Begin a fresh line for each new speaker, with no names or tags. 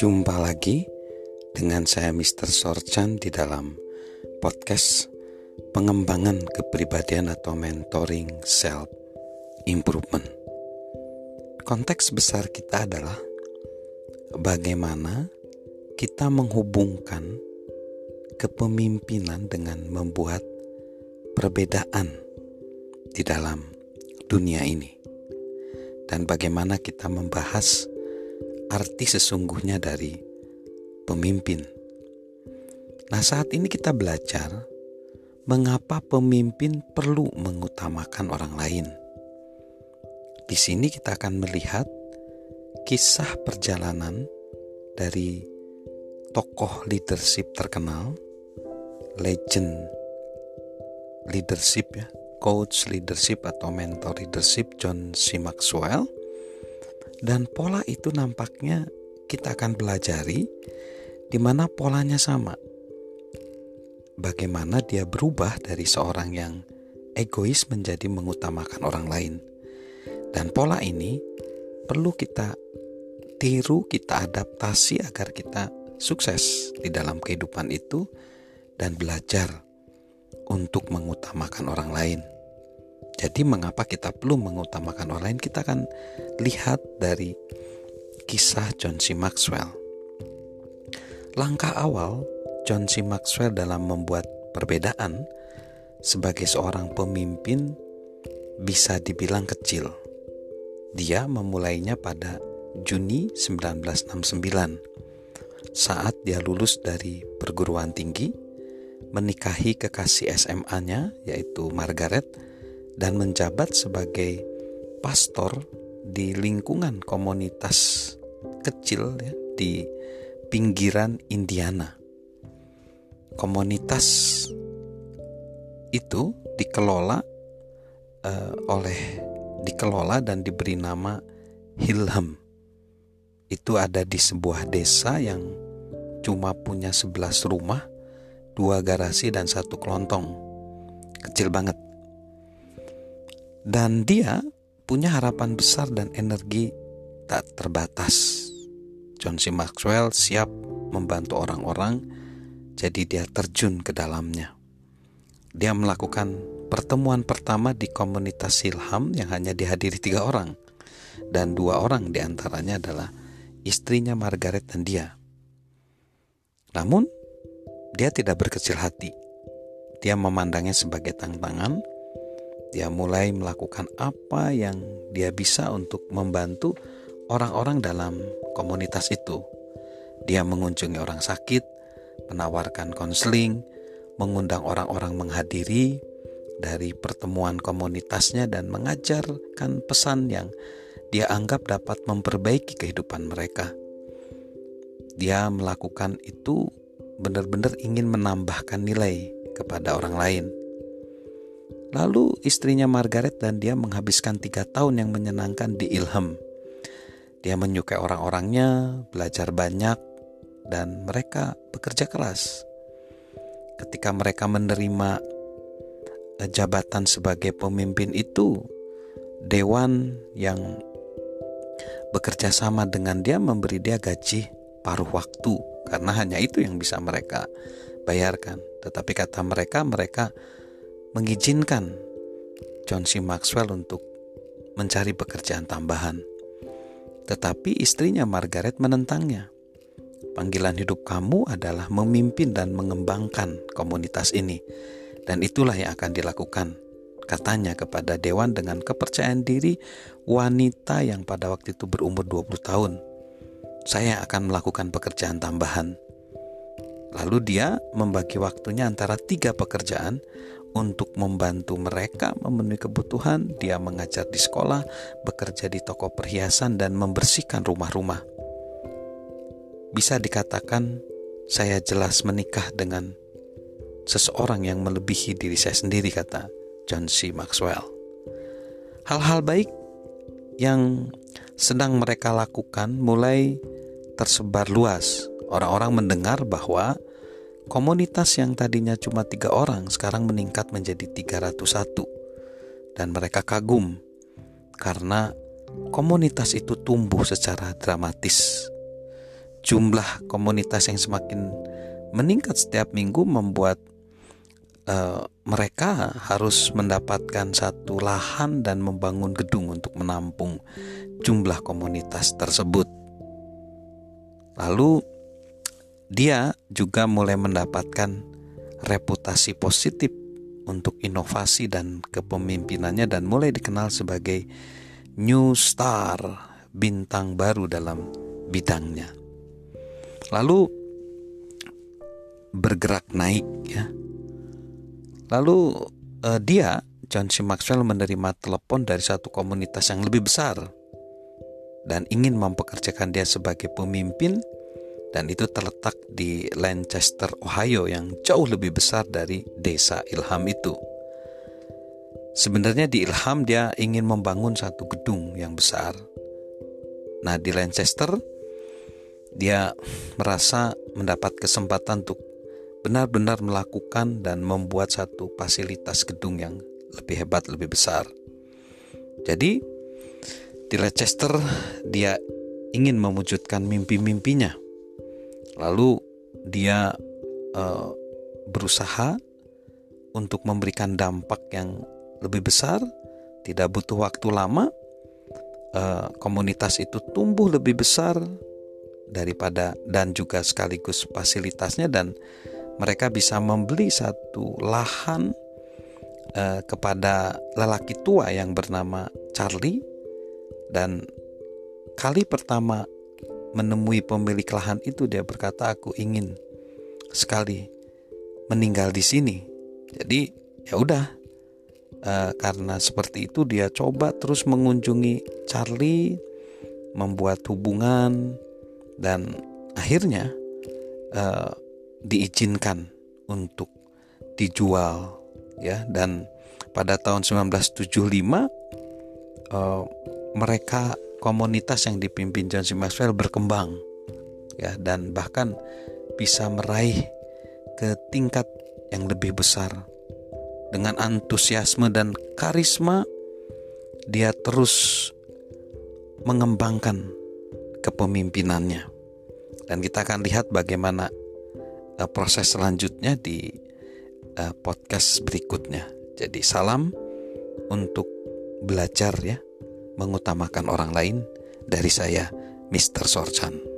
Jumpa lagi dengan saya Mr. Sorchan di dalam podcast pengembangan kepribadian atau mentoring self improvement. Konteks besar kita adalah bagaimana kita menghubungkan kepemimpinan dengan membuat perbedaan di dalam dunia ini, dan bagaimana kita membahas arti sesungguhnya dari pemimpin. Nah, saat ini kita belajar mengapa pemimpin perlu mengutamakan orang lain. Di sini kita akan melihat kisah perjalanan dari tokoh leadership terkenal, legend leadership ya, coach leadership atau mentor leadership John C. Maxwell dan pola itu nampaknya kita akan pelajari di mana polanya sama. Bagaimana dia berubah dari seorang yang egois menjadi mengutamakan orang lain. Dan pola ini perlu kita tiru, kita adaptasi agar kita sukses di dalam kehidupan itu dan belajar untuk mengutamakan orang lain. Jadi mengapa kita perlu mengutamakan orang lain? Kita akan lihat dari kisah John C. Maxwell. Langkah awal John C. Maxwell dalam membuat perbedaan sebagai seorang pemimpin bisa dibilang kecil. Dia memulainya pada Juni 1969 saat dia lulus dari perguruan tinggi, menikahi kekasih SMA-nya yaitu Margaret dan menjabat sebagai pastor di lingkungan komunitas kecil ya, di pinggiran Indiana. Komunitas itu dikelola uh, oleh dikelola dan diberi nama Hilham. Itu ada di sebuah desa yang cuma punya 11 rumah, dua garasi dan satu kelontong. Kecil banget. Dan dia punya harapan besar dan energi tak terbatas. John C. Maxwell siap membantu orang-orang, jadi dia terjun ke dalamnya. Dia melakukan pertemuan pertama di komunitas Silham yang hanya dihadiri tiga orang, dan dua orang di antaranya adalah istrinya Margaret dan dia. Namun, dia tidak berkecil hati. Dia memandangnya sebagai tantangan dia mulai melakukan apa yang dia bisa untuk membantu orang-orang dalam komunitas itu. Dia mengunjungi orang sakit, menawarkan konseling, mengundang orang-orang menghadiri dari pertemuan komunitasnya dan mengajarkan pesan yang dia anggap dapat memperbaiki kehidupan mereka. Dia melakukan itu benar-benar ingin menambahkan nilai kepada orang lain. Lalu istrinya Margaret dan dia menghabiskan tiga tahun yang menyenangkan di Ilham. Dia menyukai orang-orangnya, belajar banyak, dan mereka bekerja keras. Ketika mereka menerima eh, jabatan sebagai pemimpin itu, dewan yang bekerja sama dengan dia memberi dia gaji paruh waktu karena hanya itu yang bisa mereka bayarkan. Tetapi kata mereka, mereka mengizinkan John C. Maxwell untuk mencari pekerjaan tambahan. Tetapi istrinya Margaret menentangnya. Panggilan hidup kamu adalah memimpin dan mengembangkan komunitas ini. Dan itulah yang akan dilakukan, katanya kepada Dewan dengan kepercayaan diri wanita yang pada waktu itu berumur 20 tahun. Saya akan melakukan pekerjaan tambahan. Lalu dia membagi waktunya antara tiga pekerjaan untuk membantu mereka memenuhi kebutuhan. Dia mengajar di sekolah, bekerja di toko perhiasan, dan membersihkan rumah-rumah. Bisa dikatakan, saya jelas menikah dengan seseorang yang melebihi diri saya sendiri, kata John C. Maxwell. Hal-hal baik yang sedang mereka lakukan mulai tersebar luas. Orang-orang mendengar bahwa Komunitas yang tadinya cuma tiga orang sekarang meningkat menjadi 301 dan mereka kagum karena komunitas itu tumbuh secara dramatis. Jumlah komunitas yang semakin meningkat setiap minggu membuat uh, mereka harus mendapatkan satu lahan dan membangun gedung untuk menampung jumlah komunitas tersebut. Lalu dia juga mulai mendapatkan reputasi positif untuk inovasi dan kepemimpinannya dan mulai dikenal sebagai new star, bintang baru dalam bidangnya. Lalu bergerak naik ya. Lalu uh, dia John C. Maxwell menerima telepon dari satu komunitas yang lebih besar dan ingin mempekerjakan dia sebagai pemimpin dan itu terletak di Lancaster, Ohio yang jauh lebih besar dari desa Ilham itu. Sebenarnya di Ilham dia ingin membangun satu gedung yang besar. Nah, di Lancaster dia merasa mendapat kesempatan untuk benar-benar melakukan dan membuat satu fasilitas gedung yang lebih hebat, lebih besar. Jadi, di Leicester dia ingin mewujudkan mimpi-mimpinya. Lalu dia uh, berusaha untuk memberikan dampak yang lebih besar, tidak butuh waktu lama. Uh, komunitas itu tumbuh lebih besar daripada dan juga sekaligus fasilitasnya dan mereka bisa membeli satu lahan uh, kepada lelaki tua yang bernama Charlie dan kali pertama menemui pemilik lahan itu dia berkata aku ingin sekali meninggal di sini. Jadi ya udah. Uh, karena seperti itu dia coba terus mengunjungi Charlie membuat hubungan dan akhirnya uh, diizinkan untuk dijual ya. Dan pada tahun 1975 uh, mereka komunitas yang dipimpin John C. Maxwell berkembang ya dan bahkan bisa meraih ke tingkat yang lebih besar. Dengan antusiasme dan karisma dia terus mengembangkan kepemimpinannya. Dan kita akan lihat bagaimana uh, proses selanjutnya di uh, podcast berikutnya. Jadi salam untuk belajar ya mengutamakan orang lain dari saya Mr. Sorchan